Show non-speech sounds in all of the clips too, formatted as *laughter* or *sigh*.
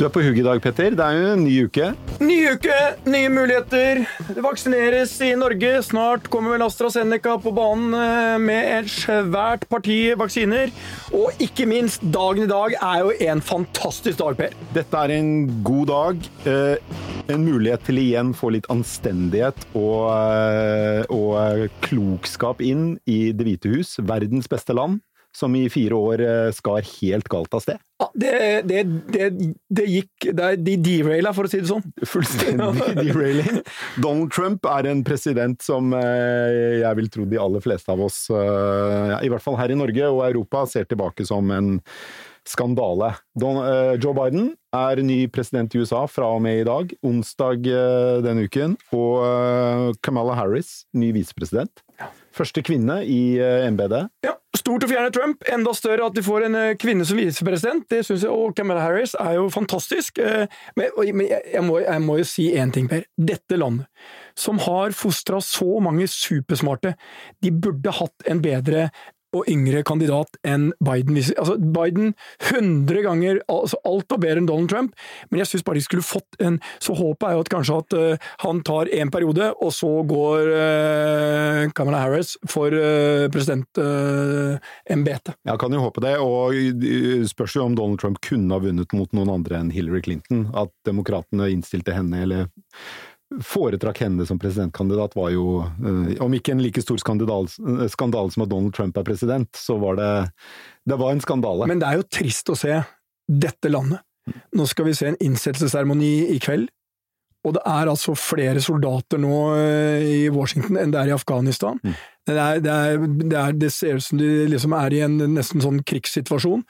Du er på hugget i dag, Petter. Det er jo en ny uke. Ny uke, nye muligheter. Det vaksineres i Norge. Snart kommer vel AstraZeneca på banen eh, med et svært parti vaksiner. Og ikke minst, dagen i dag er jo en fantastisk dag, Per. Dette er en god dag. Eh, en mulighet til igjen få litt anstendighet og, eh, og klokskap inn i Det hvite hus, verdens beste land som i fire år skar helt galt av sted. Ja, det, det, det, det gikk De deraila, for å si det sånn. Fullstendig *laughs* derailing. Donald Trump er en president som eh, jeg vil tro de aller fleste av oss, eh, i hvert fall her i Norge og Europa, ser tilbake som en skandale. Joe Biden er ny president i USA fra og med i dag, onsdag denne uken. Og Kamala Harris, ny visepresident. Første kvinne i embetet. Ja, stort å fjerne Trump. Enda større at de får en kvinne som visepresident. Det synes jeg, Og Kamala Harris er jo fantastisk. Men, men jeg, må, jeg, må, jo si én ting, Per. Dette landet, som har fostra så mange supersmarte, de burde hatt en bedre og yngre kandidat enn Biden. Altså, Biden 100 ganger altså alt og bedre enn Donald Trump, men jeg syns bare de skulle fått en Så håpet er jo at kanskje at uh, han tar én periode, og så går uh, Kamala Harris for uh, presidentembetet. Uh, jeg kan jo håpe det, og spørs jo om Donald Trump kunne ha vunnet mot noen andre enn Hillary Clinton. At demokratene innstilte henne, eller foretrakk henne som presidentkandidat, var jo, eh, om ikke en like stor skandale, skandale som at Donald Trump er president, så var det Det var en skandale. Men det er jo trist å se dette landet. Nå skal vi se en innsettelsesseremoni i kveld. Og det er altså flere soldater nå eh, i Washington enn det er i Afghanistan. Mm. Det, er, det, er, det, er, det, ser ut som de liksom er i en nesten sånn krigssituasjon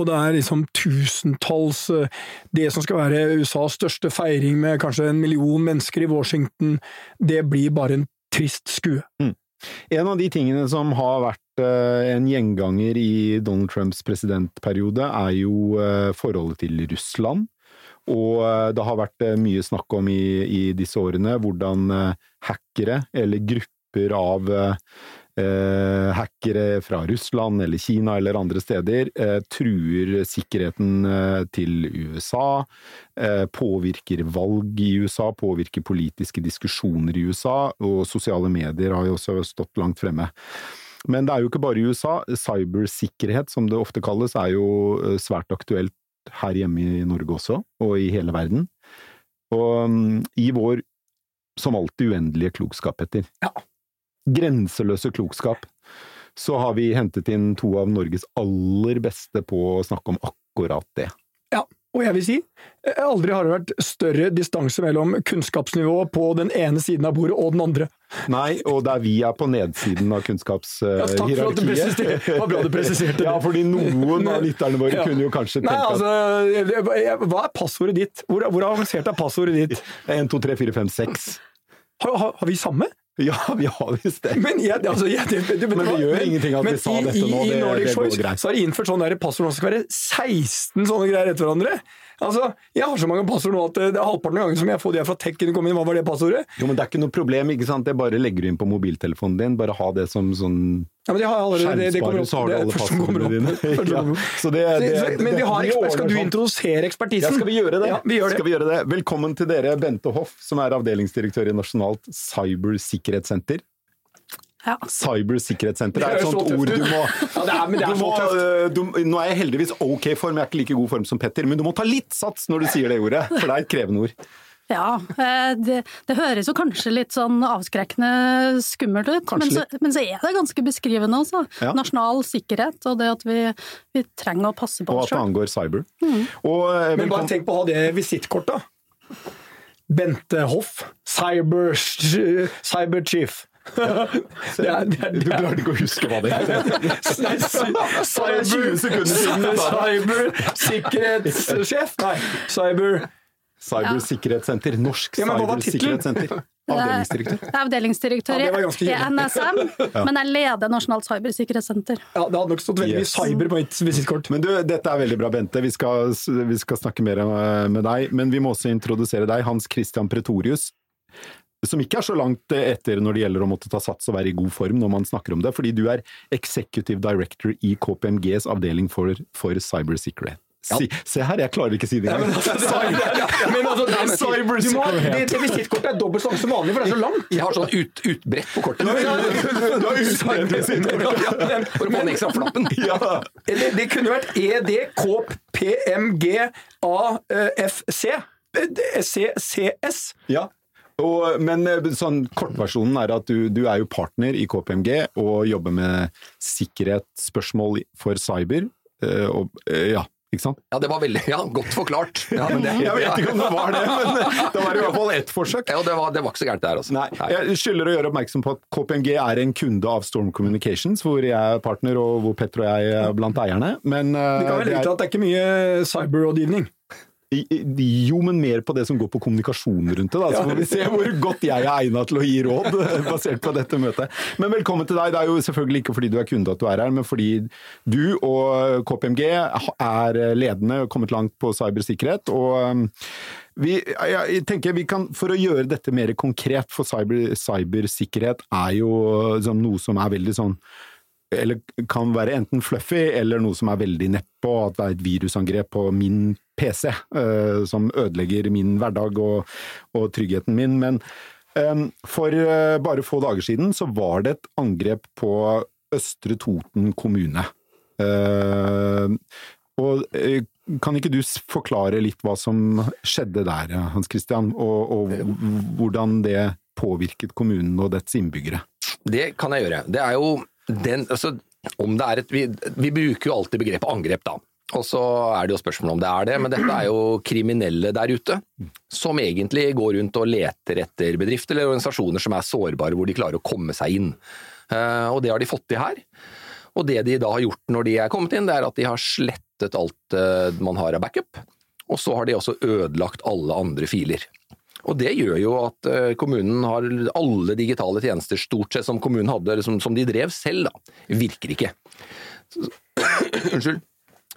og det er liksom tusentalls eh, Det som skal være USAs største feiring med kanskje en million mennesker i Washington, det blir bare en trist skue. Mm. En av de tingene som har vært uh, en gjenganger i Donald Trumps presidentperiode, er jo uh, forholdet til Russland. Og det har vært mye snakk om i, i disse årene hvordan hackere, eller grupper av eh, hackere fra Russland eller Kina eller andre steder eh, truer sikkerheten eh, til USA, eh, påvirker valg i USA, påvirker politiske diskusjoner i USA, og sosiale medier har jo også stått langt fremme. Men det er jo ikke bare i USA. Cybersikkerhet, som det ofte kalles, er jo eh, svært aktuelt her hjemme i Norge også, og i hele verden. Og um, i vår som alltid uendelige klokskap, Petter. Ja grenseløse klokskap, så har vi hentet inn to av Norges aller beste på å snakke om akkurat det. Ja, og jeg vil si, aldri har det vært større distanse mellom kunnskapsnivået på den ene siden av bordet og den andre. Nei, og der vi er på nedsiden av kunnskapshierarkiet. Ja, takk for at du var bra du presiserte det. Ja, fordi noen av lytterne våre ja. kunne jo kanskje tenke Nei, altså, Hva er passordet ditt? Hvor, hvor avansert er passordet ditt? 1, 2, 3, 4, 5, 6. Har, har, har vi samme? *laughs* Ja, vi har visst det. Men, jeg, altså, jeg, det, det, men det gjør ingenting at vi sa dette nå. I, i Nordic Choice så har de innført sånn passord som skal være 16 sånne greier etter hverandre. Altså, Jeg har så mange passord nå at det er halvparten av gangen som jeg får de fra tech inn, hva var det passordet? Jo, men Det er ikke noe problem. ikke sant? Det bare legger du inn på mobiltelefonen din. Bare ha det som sånn ja, men de har allerede, det, det så har du alle passordene dine. *laughs* ja, så det, det, så, men vi har ekspert, skal du introdusere ekspertisen? Ja, skal vi gjøre det? Ja, vi gjør skal vi gjøre det? Velkommen til dere, Bente Hoff, som er avdelingsdirektør i Nasjonalt cybersikkerhetssenter. Ja. Cybersikkerhetssenter er et sånt ord du må, du må eh, du, Nå er jeg heldigvis ok form, jeg er ikke like god form som Petter, men du må ta litt sats når du sier det ordet, for det er et krevende ord. *laughs* Ja, eh, det, det, høres jo kanskje litt sånn avskrekkende skummelt ut, men så, men så, er det ganske beskrivende også. Ja. Nasjonal sikkerhet og det at vi, vi trenger å passe på oss sjøl. Og at det angår cyber. Mm. Og, eh, men bare tenk på å ha det visittkortet. Bente Hoff, cyber, cyber chief. Ja. Det er, det er, du klarte ikke å huske hva det heter? Cybersikkerhetssjef? Nei, cyber... Cybersikkerhetssenter. Norsk ja, cybersikkerhetssenter. Avdelingsdirektør. Avdelingsdirektør ja, i NSM, ja. men jeg leder Nasjonalt cybersikkerhetssenter. Ja, Det hadde nok stått veldig yes. cyber på mitt visittkort. Men du, dette er veldig bra, Bente. Vi skal, vi skal snakke mer med deg. Men vi må også introdusere deg. Hans Christian Pretorius som ikke er så langt etter når det gjelder å måtte ta sats og være i god form når man snakker om det, fordi du er executive director i KPMGs avdeling for, for cybersikkerhet. Si, se her, jeg klarer ikke å si det engang. Men altså, det, Cyber du må det, det visittkortet er dobbelt så langt som vanlig, for det er så langt. Jeg har sånn ut, utbrett på kortet. Du har utbrett visittkortet. Ja, For å få den ekstra flappen. Ja. Eller det kunne vært EDKPMGAFC. CCS. Ja. Og, men eh, sånn, kortversjonen er at du, du er jo partner i KPMG og jobber med sikkerhetsspørsmål for cyber. eh, Og, eh, ja, ikke sant? Ja, det var veldig ja, godt forklart. Ja, men det, Jeg vet ikke om det var det, men det var i hvert fall ett forsøk. Ja, det, var, det var ikke så gærent der, altså. Nei, jeg skylder å gjøre oppmerksom på at KPMG er en kunde av Storm Communications, hvor jeg er partner og hvor Petter og jeg er blant eierne. Men eh, Vi kan vel det vite at det er ikke mye cyberrådgivning. Jo, men mer på det som går på kommunikasjon rundt det. Da. Så får vi se hvor godt jeg er egnet til å gi råd, *laughs* basert på dette møtet. Men velkommen til deg. Det er jo selvfølgelig ikke fordi du er kunde at du er her, men fordi du og KPMG er ledende og kommet langt på cybersikkerhet. og um, vi, jeg tenker vi kan, For å gjøre dette mer konkret, for cyber, cybersikkerhet er jo sånn, noe som er veldig sånn eller kan være enten fluffy eller noe som er veldig nedpå, at det er et virusangrep på min PC uh, som ødelegger min hverdag og, og tryggheten min. Men um, for uh, bare få dager siden så var det et angrep på Østre Toten kommune. Uh, og eh, kan ikke du forklare litt hva som skjedde der, Hans Christian, og, og hvordan det påvirket kommunen og dets innbyggere? Det kan jeg gjøre. Det er jo den altså, om det er et, vi, vi bruker jo alltid begrepet angrep, da. Og så er det jo spørsmålet om det er det, men dette er jo kriminelle der ute. Som egentlig går rundt og leter etter bedrifter eller organisasjoner som er sårbare, hvor de klarer å komme seg inn. Eh, og det har de fått til her. Og det de da har gjort når de er kommet inn, det er at de har slettet alt eh, man har av backup. Og så har de også ødelagt alle andre filer. Og det gjør jo at eh, kommunen har alle digitale tjenester stort sett som kommunen hadde, eller som, som de drev selv, da. Virker ikke. Unnskyld.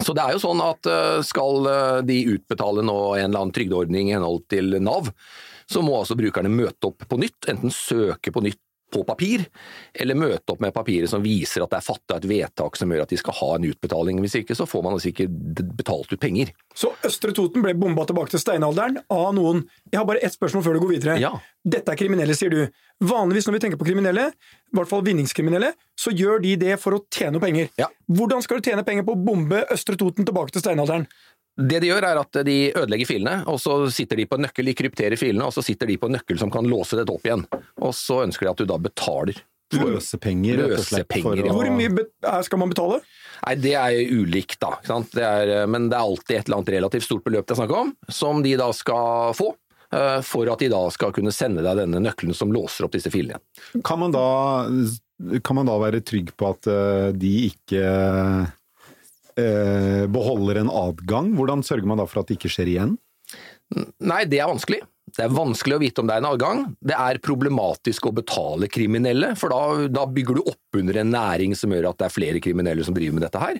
Så det er jo sånn at eh, skal eh, de utbetale nå en eller annen trygdeordning i henhold til Nav, så må altså brukerne møte opp på nytt, enten søke på nytt på papir, eller møte opp med papirer som viser at det er fatta et vedtak som gjør at de skal ha en utbetaling. Hvis ikke så får man altså ikke betalt ut penger. Så Østre Toten ble bomba tilbake til steinalderen av noen. Jeg har bare ett spørsmål før du går videre. Ja. Dette er kriminelle, sier du. Vanligvis når vi tenker på kriminelle, i hvert fall vinningskriminelle, så gjør de det for å tjene penger. Ja. Hvordan skal du tjene penger på å bombe Østre Toten tilbake til steinalderen? Det de gjør er at de ødelegger filene, og så sitter de på en nøkkel, de krypterer filene, og så sitter de på en nøkkel som kan låse dette opp igjen. Og så ønsker de at du da betaler. Løsepenger, rett og slett. Løsepenger, for ja. å- Hvor mye skal man betale? Nei, det er ulikt, da. Ikke sant? Det er, men det er alltid et eller annet relativt stort beløp det er snakk om, som de da skal få. eh, For at de da skal kunne sende deg denne nøkkelen som låser opp disse filene igjen. Kan man da, kan man da være trygg på at eh, de ikke eh, beholder en adgang? Hvordan sørger man da for at det ikke skjer igjen? Nei, det er vanskelig. Det er vanskelig å vite om det er en adgang. Det er problematisk å betale kriminelle, for da, da bygger du opp under en næring som gjør at det er flere kriminelle som driver med dette her.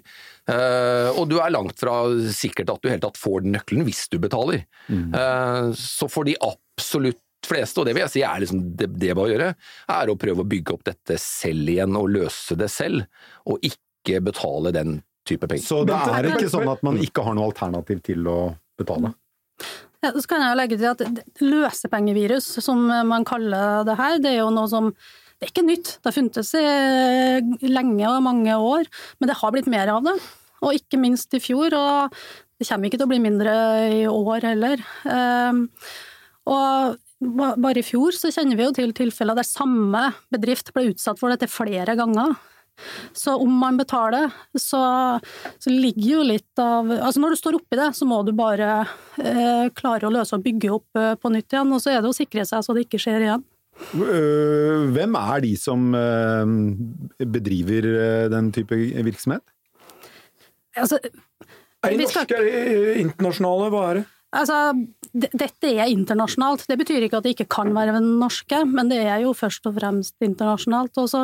Uh, og du er langt fra sikkert at du helt tatt får den nøkkelen hvis du betaler. Eh, så for de absolutt fleste, og det vil jeg si er liksom det, det å gjøre, er å prøve å bygge opp dette selv igjen og løse det selv, og ikke betale den type penger. Så det er ikke sånn at man ikke har noe alternativ til å betale? Ja, så kan jeg jo legge til at løsepengevirus, som man kaller det her, det er jo noe som det er ikke nytt. Det har funtes i lenge og mange år, men det har blitt mer av det. Og ikke minst i fjor, og det kommer ikke til å bli mindre i år heller. Ehm, Og bare i fjor så kjenner vi jo til tilfeller der samme bedrift ble utsatt for dette flere ganger. Så om man betaler, så, så ligger jo litt av Altså når du står oppi det, så må du bare eh, klare å løse og bygge opp eh, på nytt igjen. Og så er det å sikre seg så det ikke skjer igjen. Øh, Hvem er de som øh, bedriver øh, den type virksomhet? Altså, Er de skal- norske, er de internasjonale? Hva er det? Altså dette er internasjonalt. Det betyr ikke at det ikke kan være norske, men det er jo først og fremst internasjonalt. Og så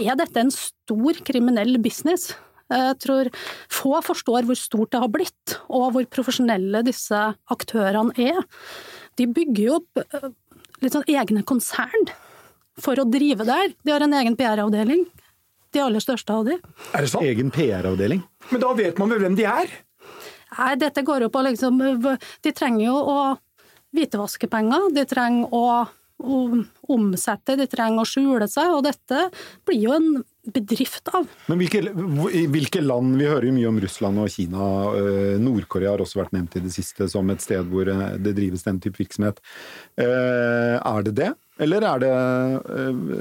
er dette en stor kriminell business. Jeg tror få forstår hvor stort det har blitt, og hvor profesjonelle disse aktørene er. De bygger jo opp eh, litt sånn egne konsern for å drive der. De har en egen PR-avdeling. De aller største av de. Er det sant? Egen PR-avdeling? Men da vet man vel hvem de er? Nei, dette går jo på liksom De trenger jo å hvitevaske penger, de trenger å, omsette, de trenger å skjule seg, og dette blir jo en bedrift av. Men hvilke, hvilke land Vi hører jo mye om Russland og Kina. øh, Nord-Korea har også vært nevnt i det siste som et sted hvor øh, det drives den type virksomhet. Eh, Er det det? Eller er det,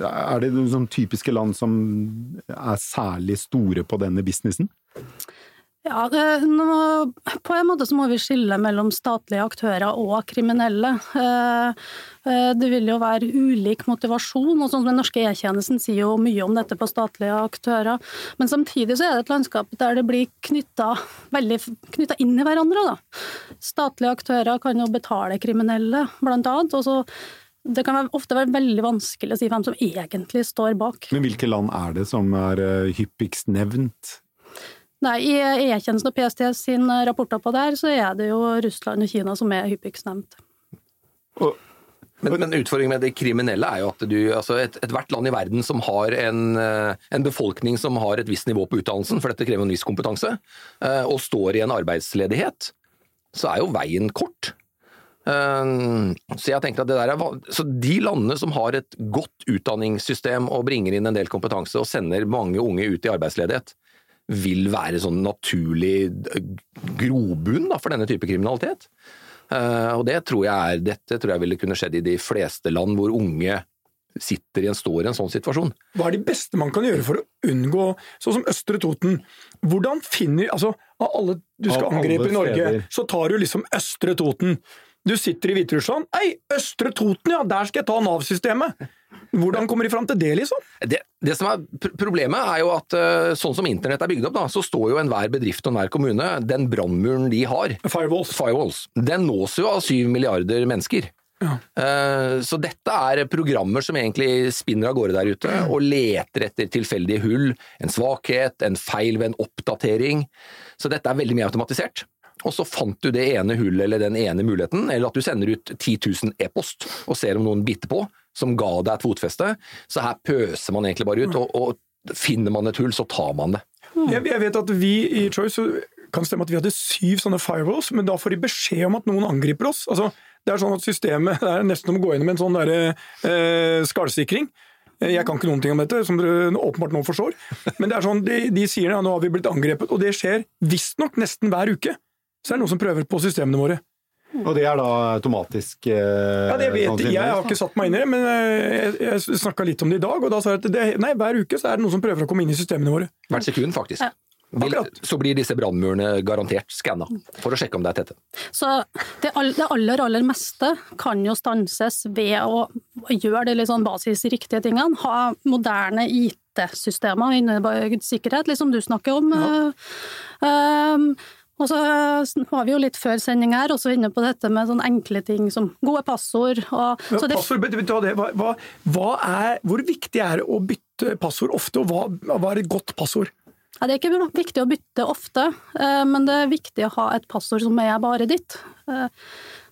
er det sånn typiske land som er særlig store på denne businessen? Ja, nå, på en måte så må vi skille mellom statlige aktører og kriminelle. Eh, eh, Det vil jo være ulik motivasjon, og sånn som den norske E-tjenesten sier jo mye om dette på statlige aktører. Men samtidig så er det et landskap der det blir knytta inn i hverandre. Da. Statlige aktører kan jo betale kriminelle, blant annet. og så det kan ofte være veldig vanskelig å si hvem som egentlig står bak. Men hvilke land er det som er øh, hyppigst nevnt? Nei, I E-tjenesten og PST sin rapporter på det her, så er det jo Russland og Kina som er hyppigst nevnt. Og, Men, men utfordringen med det kriminelle er jo at du, altså et, ethvert land i verden som har en, eh, en befolkning som har et visst nivå på utdannelsen, for dette krever en viss kompetanse, eh, og står i en arbeidsledighet, så er jo veien kort. Eh, Så jeg tenkte at det der er, så De landene som har et godt utdanningssystem og bringer inn en del kompetanse og sender mange unge ut i arbeidsledighet, vil være sånn naturlig grobunn for denne type kriminalitet. Eh, og det tror jeg er, Dette tror jeg ville kunne skjedd i de fleste land hvor unge sitter i en, står i en sånn situasjon. Hva er det beste man kan gjøre for å unngå Sånn som Østre Toten. Hvordan finner Altså, av alle du skal alle angripe i Norge, steder. så tar du liksom Østre Toten. Du sitter i Hviterussland. Ei, Østre Toten, ja! Der skal jeg ta Nav-systemet! Hvordan kommer de fram til det, liksom? Det, det som er pr- Problemet er jo at eh, sånn som internett er bygd opp, da, så står jo enhver bedrift og enhver kommune, den brannmuren de har, Firewalls. firewalls, den nås jo av syv milliarder mennesker. Eh, Så dette er programmer som egentlig spinner av gårde der ute og leter etter tilfeldige hull, en svakhet, en feil ved en oppdatering. Så dette er veldig mye automatisert. Og så fant du det ene hullet eller den ene muligheten, eller at du sender ut 10 000 e-post og ser om noen biter på, som ga deg et fotfeste. Så her pøser man egentlig bare ut, og, og finner man et hull, så tar man det. Jeg, jeg vet at vi i Choice kan stemme at vi hadde syv sånne firewalls, men da får de beskjed om at noen angriper oss. Altså, det er sånn at systemet *laughs* det er nesten som å gå inn med en sånn der, eh, skallsikring. Eh, Jeg kan ikke noen ting om dette, som dere åpenbart nå forstår. Men det er sånn, de, de sier ja, nå har vi blitt angrepet, og det skjer visstnok nesten hver uke. Så er det noen som prøver på systemene våre. og det er da automatisk? eh, Ja, det vet jeg. Jeg har ikke satt meg inn i det, men eh, jeg, jeg snakka litt om det i dag, og da sa jeg at det, nei, hver uke så er det noen som prøver å komme inn i systemene våre. Hvert sekund, faktisk. Ja. Vil, så blir disse brannmurene garantert skanna, for å sjekke om det er tette. Så det, all, det aller, aller meste kan jo stanses ved å gjøre de litt sånn basisriktige tingene. Ha moderne IT-systemer innebygd sikkerhet, liksom du snakker om. Eh, um, og så var vi jo litt før sending her også inne på dette med sånne enkle ting som gode passord. Og, Ja, det, passord, vet du hva det, hva, hva, hva er, hvor viktig er det å bytte passord ofte, og hva, hva er et godt passord? Ja, det er ikke viktig å bytte ofte, eh, men det er viktig å ha et passord som er bare ditt. Eh,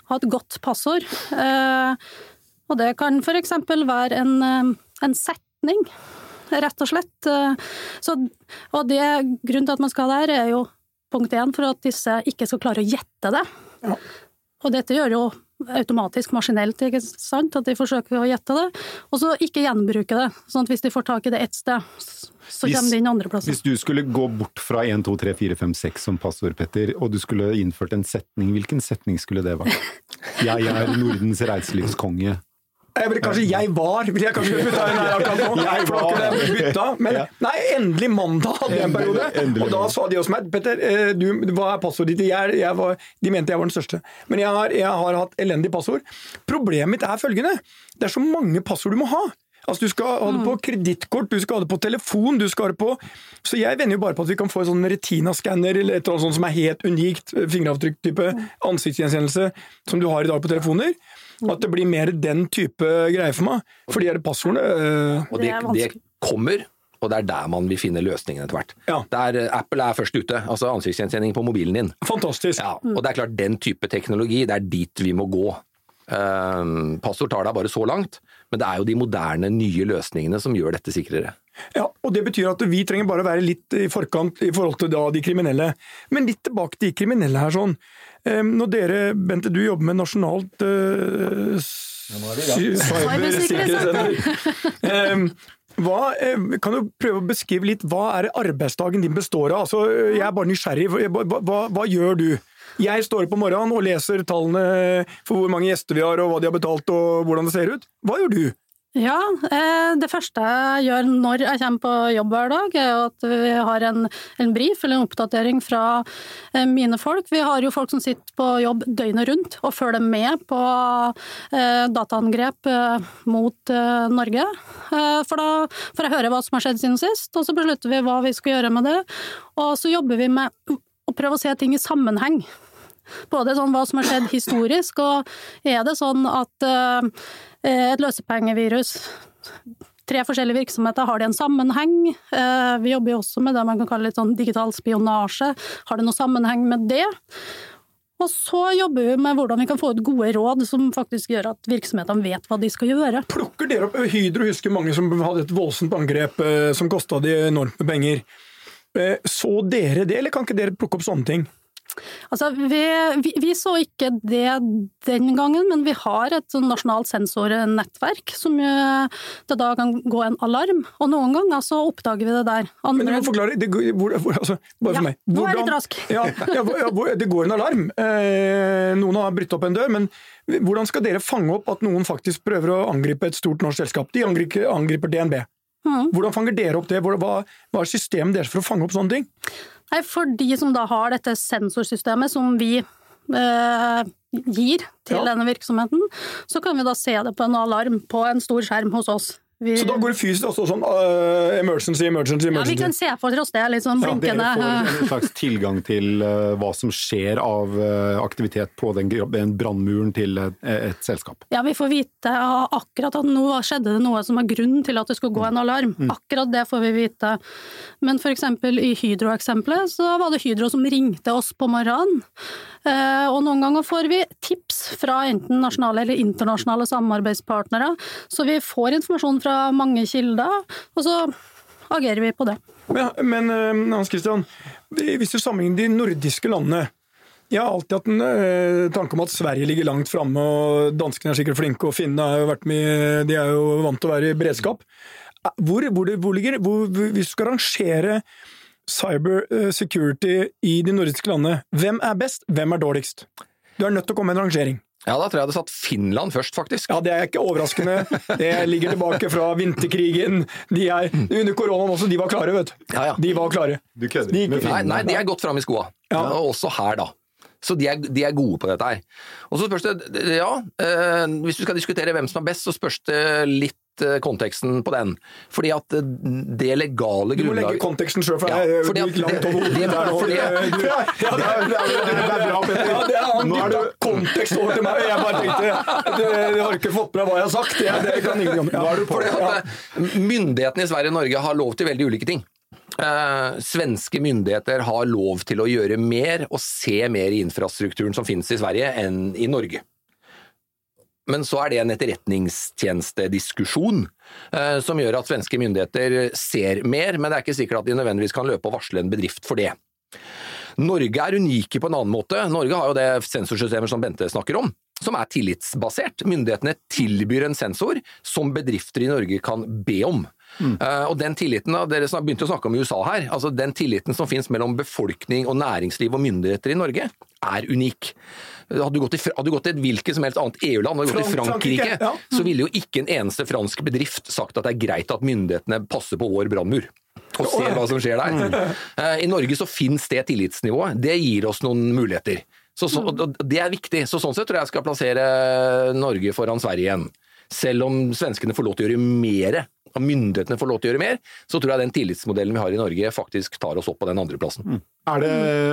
Ha et godt passord. Eh, Og det kan f.eks. være en, eh, en setning, rett og slett. Eh, Så, og det, grunnen til at man skal det her, er jo punkt én for at disse ikke skal klare å gjette det. Ja. Og dette gjør jo automatisk maskinelt, ikke sant, at de forsøker å gjette det. Og så ikke gjenbruke det, sånn at hvis de får tak i det ett sted, så Hvis- kommer det inn andre plasser. Hvis du skulle gå bort fra 1, 2, 3, 4, 5, 6 som passord, Petter, og du skulle innført en setning, hvilken setning skulle det vært? *laughs* Jeg er Nordens reiselivskonge. Jeg vil, kanskje 'jeg var', vil jeg kanskje bytte inn her akkurat nå. *laughs* Jeg var. jeg bytta. Men Ja. nei, endelig mandag hadde jeg en periode. endelig Og da sa de hos meg 'Petter, eh, du, hva er passordet ditt?' Jeg, jeg var, de mente jeg var den største. Men jeg har, jeg har hatt elendig passord. Problemet mitt er følgende. Det er så mange passord du må ha. Altså Du skal ha det på kredittkort, du skal ha det på telefon, du skal ha det på Så jeg vender jo bare på at vi kan få en sånn retina-skanner eller et eller annet sånt som er helt unikt, fingeravtrykk-type ansiktsgjenkjennelse som du har i dag på telefoner. At det blir mer den type greier for meg. For de her passordene øh, Og Det det, er kommer, og det er der man vil finne løsningen etter hvert. Ja. Der eh, Apple er først ute, altså ansiktsgjenkjenning på mobilen din. Fantastisk. Ja, og det er klart, den type teknologi, det er dit vi må gå. Eh, passord tar deg bare så langt, men det er jo de moderne, nye løsningene som gjør dette sikrere. Ja, og Det betyr at vi trenger bare å være litt i forkant i forhold til da de kriminelle. Men litt tilbake til de kriminelle her. sånn. Når dere, Bente, du jobber med nasjonalt uh, cybersikkerhetssenter. Eh, *laughs* Hva, eh, kan du prøve å beskrive litt, hva er det arbeidsdagen din består av? Altså, jeg er bare nysgjerrig. Hva, hva, hva gjør du? Jeg står opp om morgenen og leser tallene for hvor mange gjester vi har, og hva de har betalt og hvordan det ser ut. Hva gjør du? Ja, eh, det første jeg gjør når jeg kommer på jobb hver dag, er at vi har en, en brief eller en oppdatering fra eh, mine folk. Vi har jo folk som sitter på jobb døgnet rundt og følger med på eh, dataangrep mot Norge. For da får jeg høre hva som har skjedd siden sist, og så beslutter vi hva vi skal gjøre med det. Og så jobber vi med å prøve å se ting i sammenheng. Både sånn hva som har skjedd historisk, og er det sånn at et løsepengevirus Tre forskjellige virksomheter, har de en sammenheng? Vi jobber jo også med det man kan kalle litt sånn digital spionasje. Har det noe sammenheng med det? Og så jobber vi med hvordan vi kan få ut gode råd som faktisk gjør at virksomhetene vet hva de skal gjøre. Plukker dere opp Hydro husker mange som hadde et voldsomt angrep som kosta de enormt med penger. Så dere det, eller kan ikke dere plukke opp sånne ting? Altså, vi, vi, vi, så ikke det den gangen, men vi har et sånn nasjonalt sensornettverk som det da kan gå en alarm. Og noen ganger så oppdager vi det der. Andre... Men du må forklare, det, hvor, altså, bare ja, for meg. Hvordan, nå er jeg litt rask. ja, ja, det går en alarm. Eh, noen har brutt opp en dør, men hvordan skal dere fange opp at noen faktisk prøver å angripe et stort norsk selskap? De angriper, angriper DNB. Mm. Hvordan fanger dere opp det? Hva, hva er systemet deres for å fange opp sånne ting? Nei, For de som da har dette sensorsystemet som vi eh, gir til ja. denne virksomheten, så kan vi da se det på en alarm på en stor skjerm hos oss. Vi... Så da går det fysisk også sånn uh, emergency, emergency, emergency? Ja, vi kan se for oss det, litt sånn blinkende. Ja, dere får en *laughs* slags tilgang til uh, hva som skjer av uh, aktivitet på den, den brannmuren til et, et, selskap? Ja, vi får vite akkurat at nå skjedde det noe som var grunnen til at det skulle gå en alarm. Mm. Akkurat det får vi vite. Men eksempel i Hydro-eksempelet så var det Hydro som ringte oss på morgenen. Og noen ganger får vi tips fra enten nasjonale eller internasjonale samarbeidspartnere, så vi får informasjon fra fra mange kilder, og så agerer vi på det. Men, men eh, Hans Christian, hvis du sammenligner de nordiske landene jeg har alltid hatt en uh, tanke om at Sverige ligger langt framme, og danskene er sikkert flinke, og finnene de er jo vant til å være i beredskap. Eh, hvor, hvor, hvor ligger, hvis du skal rangere cyber security i de nordiske landene, hvem er best, hvem er dårligst? Du er nødt til å komme med en rangering. Ja, da tror jeg jeg hadde satt Finland først, faktisk. Ja, Det er ikke overraskende. Det ligger tilbake fra vinterkrigen. De er, under koronaen også, de var klare, vet du. Ja, ja. De var klare. Du kødder. De, nei, nei, de er godt framme i skoa. Ja. Også her, da. Så de er, de er, gode på dette her. Og så spørs det, ja, eh, hvis du skal diskutere hvem som er best, så spørs det litt konteksten på den. Fordi at eh, det legale grunnlaget Du må legge konteksten sjøl, for jeg ja, gikk langt over hodet der nå. Det er annen kontekst over til meg. Jeg bare tenkte Du har ikke fått med hva jeg har sagt. Det, det kan ingen ja, Fordi at eh, Myndighetene i Sverige og Norge har lov til veldig ulike ting. Eh, svenske myndigheter har lov til å gjøre mer og se mer i infrastrukturen som finnes i Sverige, enn i Norge. Men så er det en etterretningstjenestediskusjon eh, som gjør at svenske myndigheter ser mer, men det er ikke sikkert at de nødvendigvis kan løpe og varsle en bedrift for det. Norge er unike på en annen måte. Norge har jo det sensorsystemet som Bente snakker om, som er tillitsbasert. Myndighetene tilbyr en sensor som bedrifter i Norge kan be om. Mm. Uh, og den tilliten, Dere begynte å snakke om USA her. altså Den tilliten som finnes mellom befolkning og næringsliv og myndigheter i Norge, er unik. Hadde du gått til, hadde du gått til et hvilket som helst annet EU-land, hadde du gått til Frankrike, Frankrike ja. så ville jo ikke en eneste fransk bedrift sagt at det er greit at myndighetene passer på vår brannmur. Og ser hva som skjer der. Mm. *laughs* Eh, I Norge så finnes det tillitsnivået. Det gir oss noen muligheter. Så, så, det er viktig. Så Sånn sett tror jeg jeg skal plassere Norge foran Sverige igjen. Selv om svenskene får lov til å gjøre mer og myndighetene får lov til å gjøre mer, så tror jeg den tillitsmodellen vi har i Norge faktisk tar oss opp på den andreplassen. Mm. Er,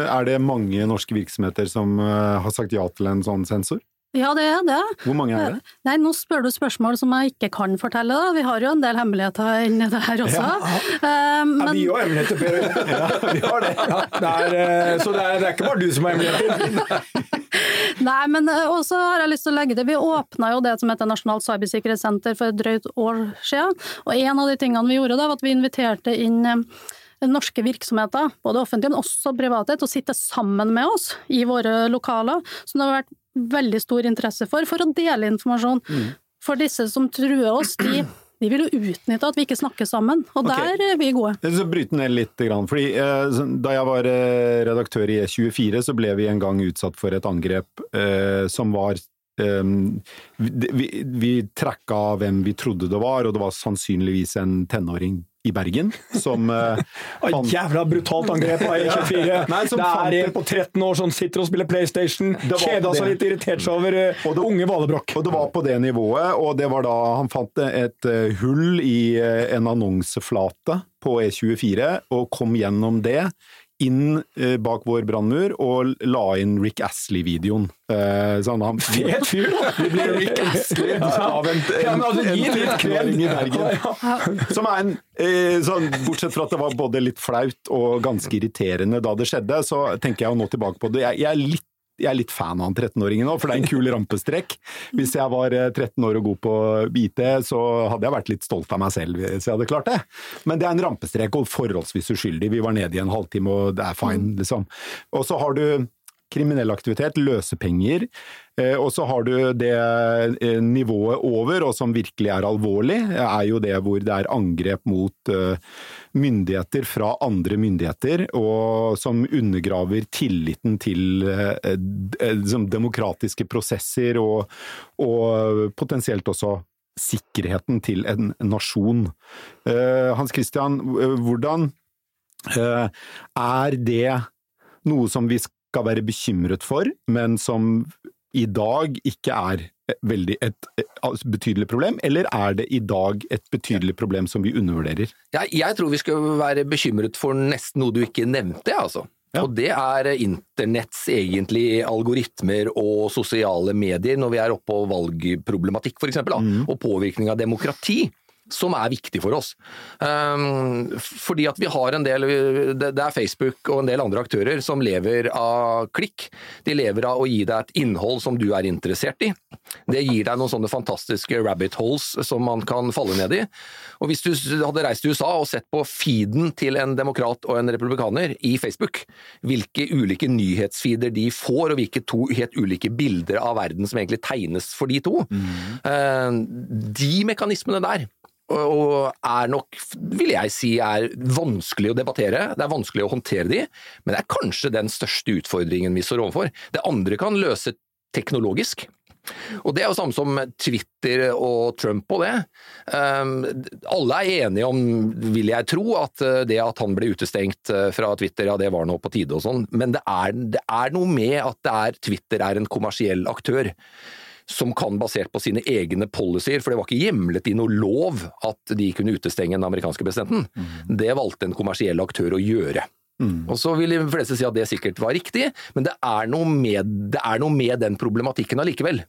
er det mange norske virksomheter som uh, har sagt ja til en sånn sensor? Ja, det er det. Hvor mange er det? Nei, nå spør du spørsmål som jeg ikke kan fortelle, da. Vi har jo en del hemmeligheter inni det her også. Ja, Ja, men vi har hemmeligheter, Per. Ja, vi har det. Ja, det er, eh, så det er, det er ikke bare du som har hemmeligheter. *laughs* Nei, men eh, også har jeg lyst til å legge det. vi åpna jo det som heter Nasjonalt cybersikkerhetssenter for et drøyt år siden. Og en av de tingene vi gjorde da, var at vi inviterte inn eh, norske virksomheter, både offentlige, men også private, til å sitte sammen med oss i våre lokaler. Så det har vært veldig stor interesse for, for å dele informasjon. For disse som truer oss, de, de vil jo utnytte at vi ikke snakker sammen, og okay. der er vi gode. Jeg skal bryte ned litt. Fordi eh, Da jeg var eh, redaktør i E24, så ble vi en gang utsatt for et angrep eh, som var vi, vi, tracka hvem vi trodde det var, og det var sannsynligvis en tenåring i Bergen som *laughs* uh, fant- Jævla brutalt angrep av E24. *laughs* Nei, som det er en på 13 år som sitter og spiller PlayStation, kjeda seg litt, irritert seg over uh, det- unge Valebrokk. Og det var på det nivået, og det var da han fant et uh, hull i en annonseflate på E24, og kom gjennom det inn eh, bak vår brannmur og la inn Rick Astley-videoen. Eh, sånn han Fet *laughs* fyr, da! Det ble Rick Astley av en, altså, en litt kred. 13-åring i Bergen. Som er en eh, sånn, Bortsett fra at det var både litt flaut og ganske irriterende da det skjedde, så tenker jeg jo nå tilbake på det. Jeg, jeg er litt jeg er litt fan av han 13-åringen nå, for det er en kul rampestrekk. Hvis jeg var eh, 13 år og god på IT, så hadde jeg vært litt stolt av meg selv hvis jeg hadde klart det. Men det er en rampestrek og forholdsvis uskyldig. Vi var nede i en halvtime, og det er fine, liksom. Og så har du kriminell aktivitet, løsepenger, eh, og så har du det eh, nivået over, og som virkelig er alvorlig, er jo det hvor det er angrep mot eh, myndigheter fra andre myndigheter, og som undergraver tilliten til liksom demokratiske prosesser, og, og potensielt også sikkerheten til en nasjon. Hans Christian, hvordan er det noe som vi skal være bekymret for, men som i dag ikke er veldig et, et betydelig problem, eller er det i dag et betydelig problem som vi undervurderer? Jeg, jeg tror vi skal være bekymret for nesten noe du ikke nevnte, altså. Ja. Og det er internetts egentlig algoritmer og sosiale medier når vi er oppe på valgproblematikk f.eks. Mm. Og påvirkning av demokrati. Som er viktig for oss. Um, fordi at vi har en del Det er Facebook og en del andre aktører som lever av klikk. De lever av å gi deg et innhold som du er interessert i. Det gir deg noen sånne fantastiske rabbit holes som man kan falle ned i. Og hvis du hadde reist til USA og sett på feeden til en demokrat og en republikaner i Facebook, hvilke ulike nyhetsfeeder de får, og hvilke to helt ulike bilder av verden som egentlig tegnes for de to, eh, de mekanismene der og er nok, vil jeg si, er vanskelig å debattere. Det er vanskelig å håndtere de, men det er kanskje den største utfordringen vi står overfor. Det andre kan løse teknologisk. Og Det er jo samme som Twitter og Trump og det. Um, alle er enige om, vil jeg tro, at uh, det at han ble utestengt uh, fra Twitter, ja det var nå på tide og sånn, men det er, det er noe med at er, Twitter er en kommersiell aktør som kan basert på sine egne policyer, for det var ikke hjemlet i noe lov at de kunne utestenge den amerikanske presidenten. Det valgte en kommersiell aktør å gjøre. Og så vil de fleste si at det sikkert var riktig, men det er noe med, det er noe med den problematikken allikevel.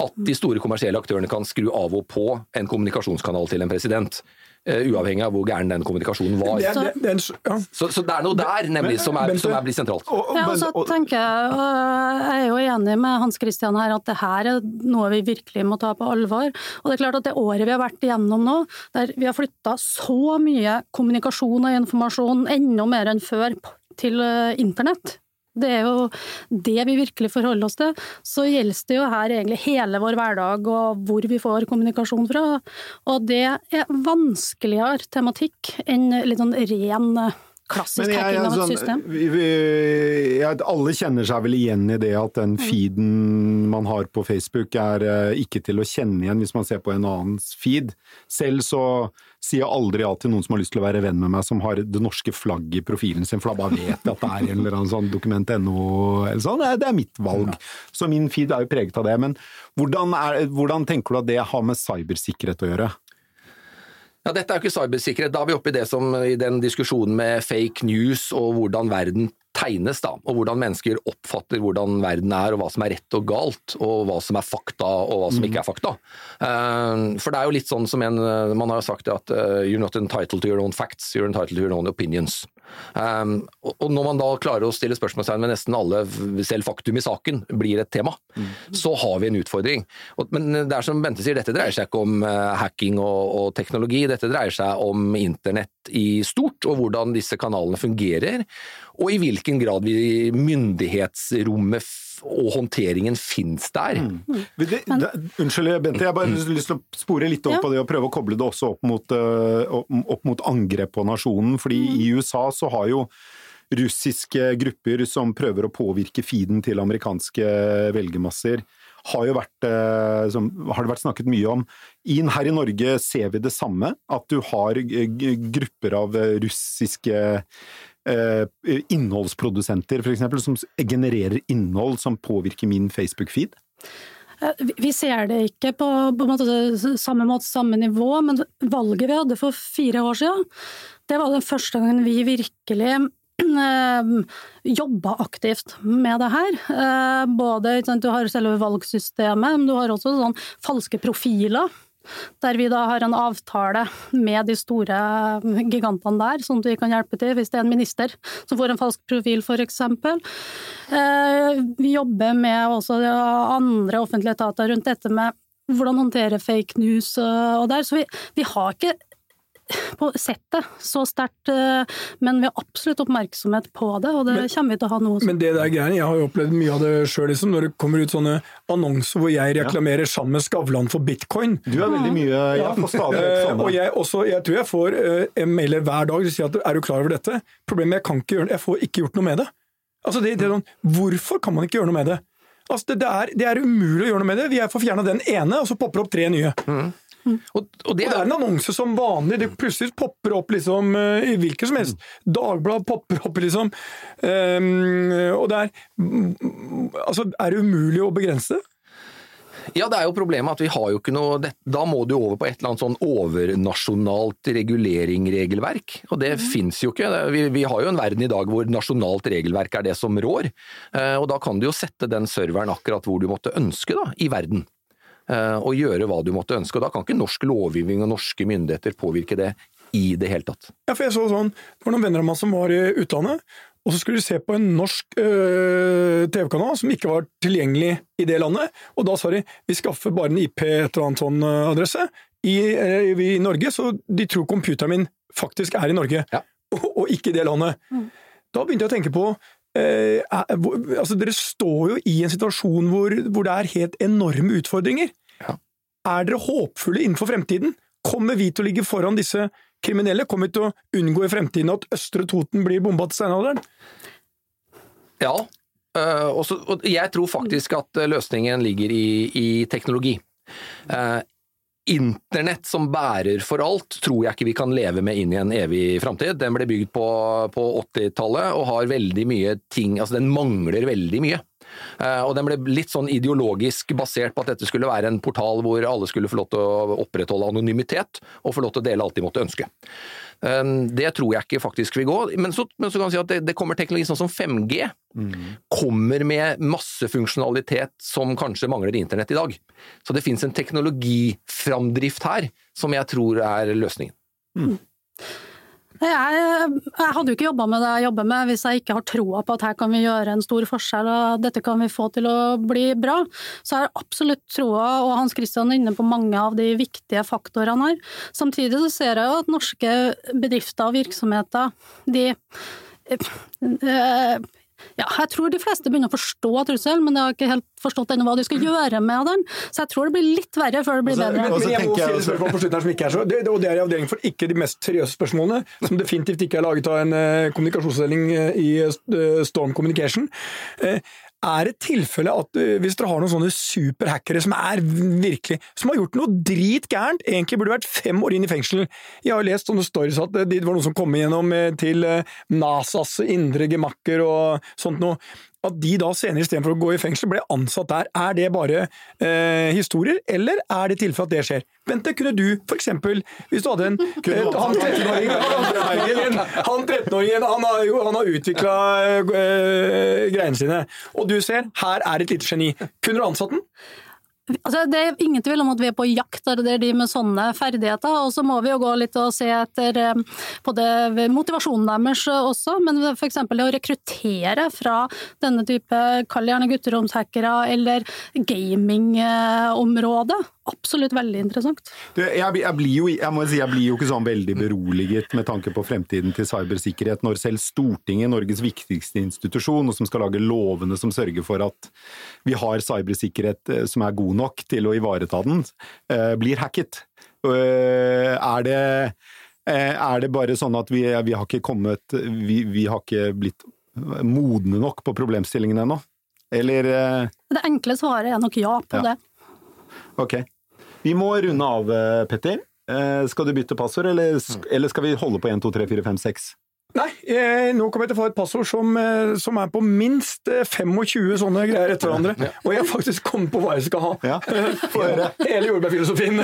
At de store kommersielle aktørene kan skru av og på en kommunikasjonskanal til en president. Eh, uavhengig av hvor gæren den kommunikasjonen var. Det, det, det en, ja. Så, så det er noe der nemlig som er, som er blitt sentralt. Ja, og så tenker Jeg jeg er jo enig med Hans Christian her at det her er noe vi virkelig må ta på alvor. Og det er klart at det året vi har vært igjennom nå, der vi har flytta så mye kommunikasjon og informasjon, enda mer enn før, til øh, internett. Det er jo det vi virkelig forholder oss til. Så gjelder det jo her egentlig hele vår hverdag og hvor vi får kommunikasjon fra. Og det er vanskeligere tematikk enn litt sånn ren øh, klassisk Men jeg, hacking av et sånn, system. vi, vi, jeg, alle kjenner seg vel igjen i det at den feeden man har på Facebook er uh, ikke til å kjenne igjen hvis man ser på en annens feed. Selv så sier aldri ja til noen som har lyst til å være venn med meg som har det norske flagget i profilen sin, for da bare vet jeg at det er en eller annen sånn dokument.no eller sånn. Det er, mitt valg. Så min feed er jo preget av det. Men hvordan, er, hvordan tenker du at det har med cybersikkerhet å gjøre? Ja, Dette er jo ikke cybersikkerhet. Da er vi oppe i det som i den diskusjonen med fake news og hvordan verden tegnes, da, og hvordan mennesker oppfatter hvordan verden er, og hva som er rett og galt, og hva som er fakta og hva som ikke er fakta. Uh, for det er jo litt sånn som en, man har sagt at uh, you're not entitled to your own facts, you're entitled to your own opinions. Um, og når man da klarer å stille spørsmålstegn ved nesten alle, selv faktum i saken blir et tema, mm. så har vi en utfordring. Og, men det er som Bente sier, dette dreier seg ikke om uh, hacking og, og teknologi, dette dreier seg om internett i stort, og hvordan disse kanalene fungerer, og i hvilken grad vi myndighetsrommet og håndteringen finnes der. Mm. Det, det, unnskyld, Bente, jeg bare lyst til å spore litt opp ja. på det og prøve å koble det også opp mot, uh, opp mot angrep på nasjonen. fordi mm. i USA så har jo russiske grupper som prøver å påvirke feeden til amerikanske velgermasser, har, jo vært, uh, som, har det vært snakket mye om. In, her i Norge ser vi det samme, at du har grupper av russiske Eh, innholdsprodusenter f.eks. som genererer innhold som påvirker min Facebook-feed? Eh, vi ser det ikke på, på måte, samme måte, samme nivå, men valget vi hadde for fire år siden, det var den første gangen vi virkelig eh, jobba aktivt med det her. Både, Du har selve valgsystemet, men du har også sånn falske profiler der vi da har en avtale med de store gigantene der, sånn at vi kan hjelpe til hvis det er en minister som får en falsk profil, f.eks. Eh, vi jobber med også andre offentlige etater rundt dette med hvordan håndtere fake news og der. Så vi, vi har ikke på settet så sterkt, eh, men vi har absolutt oppmerksomhet på det, og det men, kommer vi til å ha noe som. Men det der greiene, jeg har jo opplevd mye av det sjøl, liksom, når det kommer ut sånne annonser hvor jeg reklamerer ja. sammen med Skavlan for bitcoin. Du har veldig mye ja, får stadig og jeg, også, jeg tror jeg får uh, mailer hver dag som sier at er du klar over dette? Problemet er jeg kan ikke gjøre jeg får ikke gjort noe med det. Altså det, det er sånn, Hvorfor kan man ikke gjøre noe med det? Altså det, det, er, det, er, umulig å gjøre noe med det. Vi får fjerna den ene, og så popper opp tre nye. Mm. Mm. Og, og, det er en annonse som vanlig. Det plutselig popper opp liksom eh, i hvilket som helst. Dagblad popper opp, liksom. Um, og det er Altså, er det umulig å begrense det? Ja, det er jo problemet at vi har jo ikke noe Da må du over på et eller annet sånn overnasjonalt regulering-regelverk. Og det mm. fins jo ikke. Vi, vi, har jo en verden i dag hvor nasjonalt regelverk er det som rår. Eh, og da kan du jo sette den serveren akkurat hvor du måtte ønske da, i verden. Eh, og gjøre hva du måtte ønske. og Da kan ikke norsk lovgivning og norske myndigheter påvirke det i det hele tatt. Ja, for jeg så sånn, Det var noen venner av meg som var i utlandet, og så skulle de se på en norsk øh, TV-kanal som ikke var tilgjengelig i det landet. Og da sa de vi skaffer bare en IP et eller annet sånn øh, adresse i, øh, i, Norge, så de tror computeren min faktisk er i Norge, ja. og, *laughs* og, ikke i det landet. Mm. Da begynte jeg å tenke på Eh, altså Dere står jo i en situasjon hvor, hvor det er helt enorme utfordringer. Ja. Er dere håpfulle innenfor fremtiden? Kommer vi til å ligge foran disse kriminelle? Kommer vi til å unngå i fremtiden at Østre Toten blir bomba til steinalderen? Ja, uh, også, og jeg tror faktisk at løsningen ligger i, i teknologi. Uh, Internett som bærer for alt, tror jeg ikke vi kan leve med inn i en evig framtid. Den ble bygd på, på 80-tallet og har veldig mye ting Altså, den mangler veldig mye. Uh, og den ble litt sånn ideologisk basert på at dette skulle være en portal hvor alle skulle få lov til å opprettholde anonymitet og få lov til å dele alt de måtte ønske. Ehm, det tror jeg ikke faktisk vil gå. Men så, men så kan man si at det, det, kommer teknologi sånn som 5G. Mm. Kommer med masse funksjonalitet som kanskje mangler internett i dag. Så det finnes en teknologiframdrift her som jeg tror er løsningen. Mm. Jeg, jeg, hadde jo ikke jobba med det jeg jobber med hvis jeg ikke har troa på at her kan vi gjøre en stor forskjell og dette kan vi få til å bli bra. Så jeg har absolutt troa, og Hans Christian er inne på mange av de viktige faktorene her. Samtidig så ser jeg jo at norske bedrifter og virksomheter, de eh, ja, jeg tror de fleste begynner å forstå trusselen, men de har ikke helt forstått ennå hva de skal gjøre med den. Så jeg tror det blir litt verre før det blir bedre. Men, men jeg må stille spørsmål på slutten her som ikke er så, det, og det er i avdeling for ikke de mest seriøse spørsmålene, som definitivt ikke er laget av en uh, kommunikasjonsavdeling uh, i uh, Storm Communication. Er det tilfelle at hvis dere har noen sånne superhackere som er virkelig Som har gjort noe drit gærent, egentlig burde vært fem år inn i fengsel Jeg har lest sånne stories at det var noen som kom igjennom til NASAs indre gemakker og sånt noe. At de da senere istedenfor å gå i fengsel, ble ansatt der. Er det bare eh, historier, eller er det tilfelle at det skjer? Bente, kunne du eksempel, hvis du hadde en *laughs* eh, Han 13-åringen han, 13 han har han har utvikla eh, greiene sine, og du ser her er et lite geni. Kunne du ansatt den? Altså, det er ingen tvil om at vi er på jakt etter de med sånne ferdigheter, og så må vi jo gå litt og se etter både motivasjonen deres også, men f.eks. det å rekruttere fra denne type, kall gjerne gutteromshackere eller gamingområdet, absolutt veldig interessant. Du, jeg, jeg, blir jo, jeg, må si, jeg blir jo ikke sånn veldig beroliget med tanke på fremtiden til cybersikkerhet, når selv Stortinget, Norges viktigste institusjon, og som skal lage lovene som sørger for at vi har cybersikkerhet eh, som er god nok til å ivareta den, eh, blir hacket. Eh, er det, er det bare sånn at vi, vi har ikke kommet vi, vi har ikke blitt modne nok på problemstillingen ennå? Eller Det enkle svaret er nok ja på ja. det. Ok. Vi må runde av, eh, Petter. Eh, skal du bytte passord, eller, eller skal vi holde på 1, 2, 3, 4, 5, 6? Nei, eh, nå kommer jeg til å få et passord som, eh, som er på minst 25 sånne greier etter hverandre. Ja. Og jeg har faktisk kommet på hva jeg skal ha. Ja. *laughs* Hele jordbærfilosofien.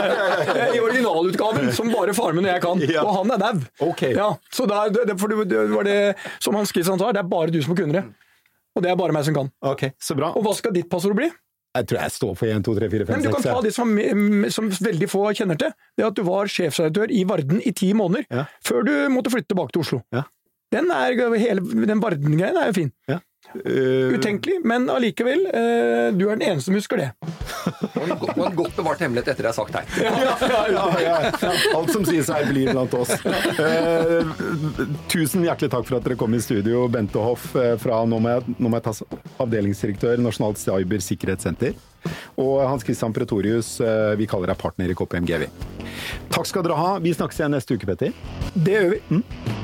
*laughs* I originalutgaven, som bare faren min og jeg kan. Ja. Og han er dau. Okay. Ja, så det, det, det, var det som Hans Kristian sa, det er bare du som kunne det. Og det er bare meg som kan. Okay, så bra. Og hva skal ditt passord bli? Jeg tror jeg står for 1, 2, 3, 4, 5, 6. Men du kan ta det som, som, veldig få kjenner til. Det at du var sjefsredaktør i Varden i ti måneder. Ja. Før du måtte flytte tilbake til Oslo. Ja. Den, er, hele, den Varden-greien er jo fin. Ja. Uh, Utenkelig, men allikevel. Uh, du er den eneste som husker det. Og en godt bevart hemmelighet etter det er sagt her. Ja, ja, ja, Alt som sies her, blir blant oss. Uh, tusen hjertelig takk for at dere kom i studio, Bente Hoff fra nå må jeg, nå må jeg ta avdelingsdirektør Nasjonalt cybersikkerhetssenter. Og Hans Christian Pretorius, vi kaller deg partner i KPMG. Takk skal dere ha. Vi snakkes igjen neste uke, Petter. Det gjør vi. Mm.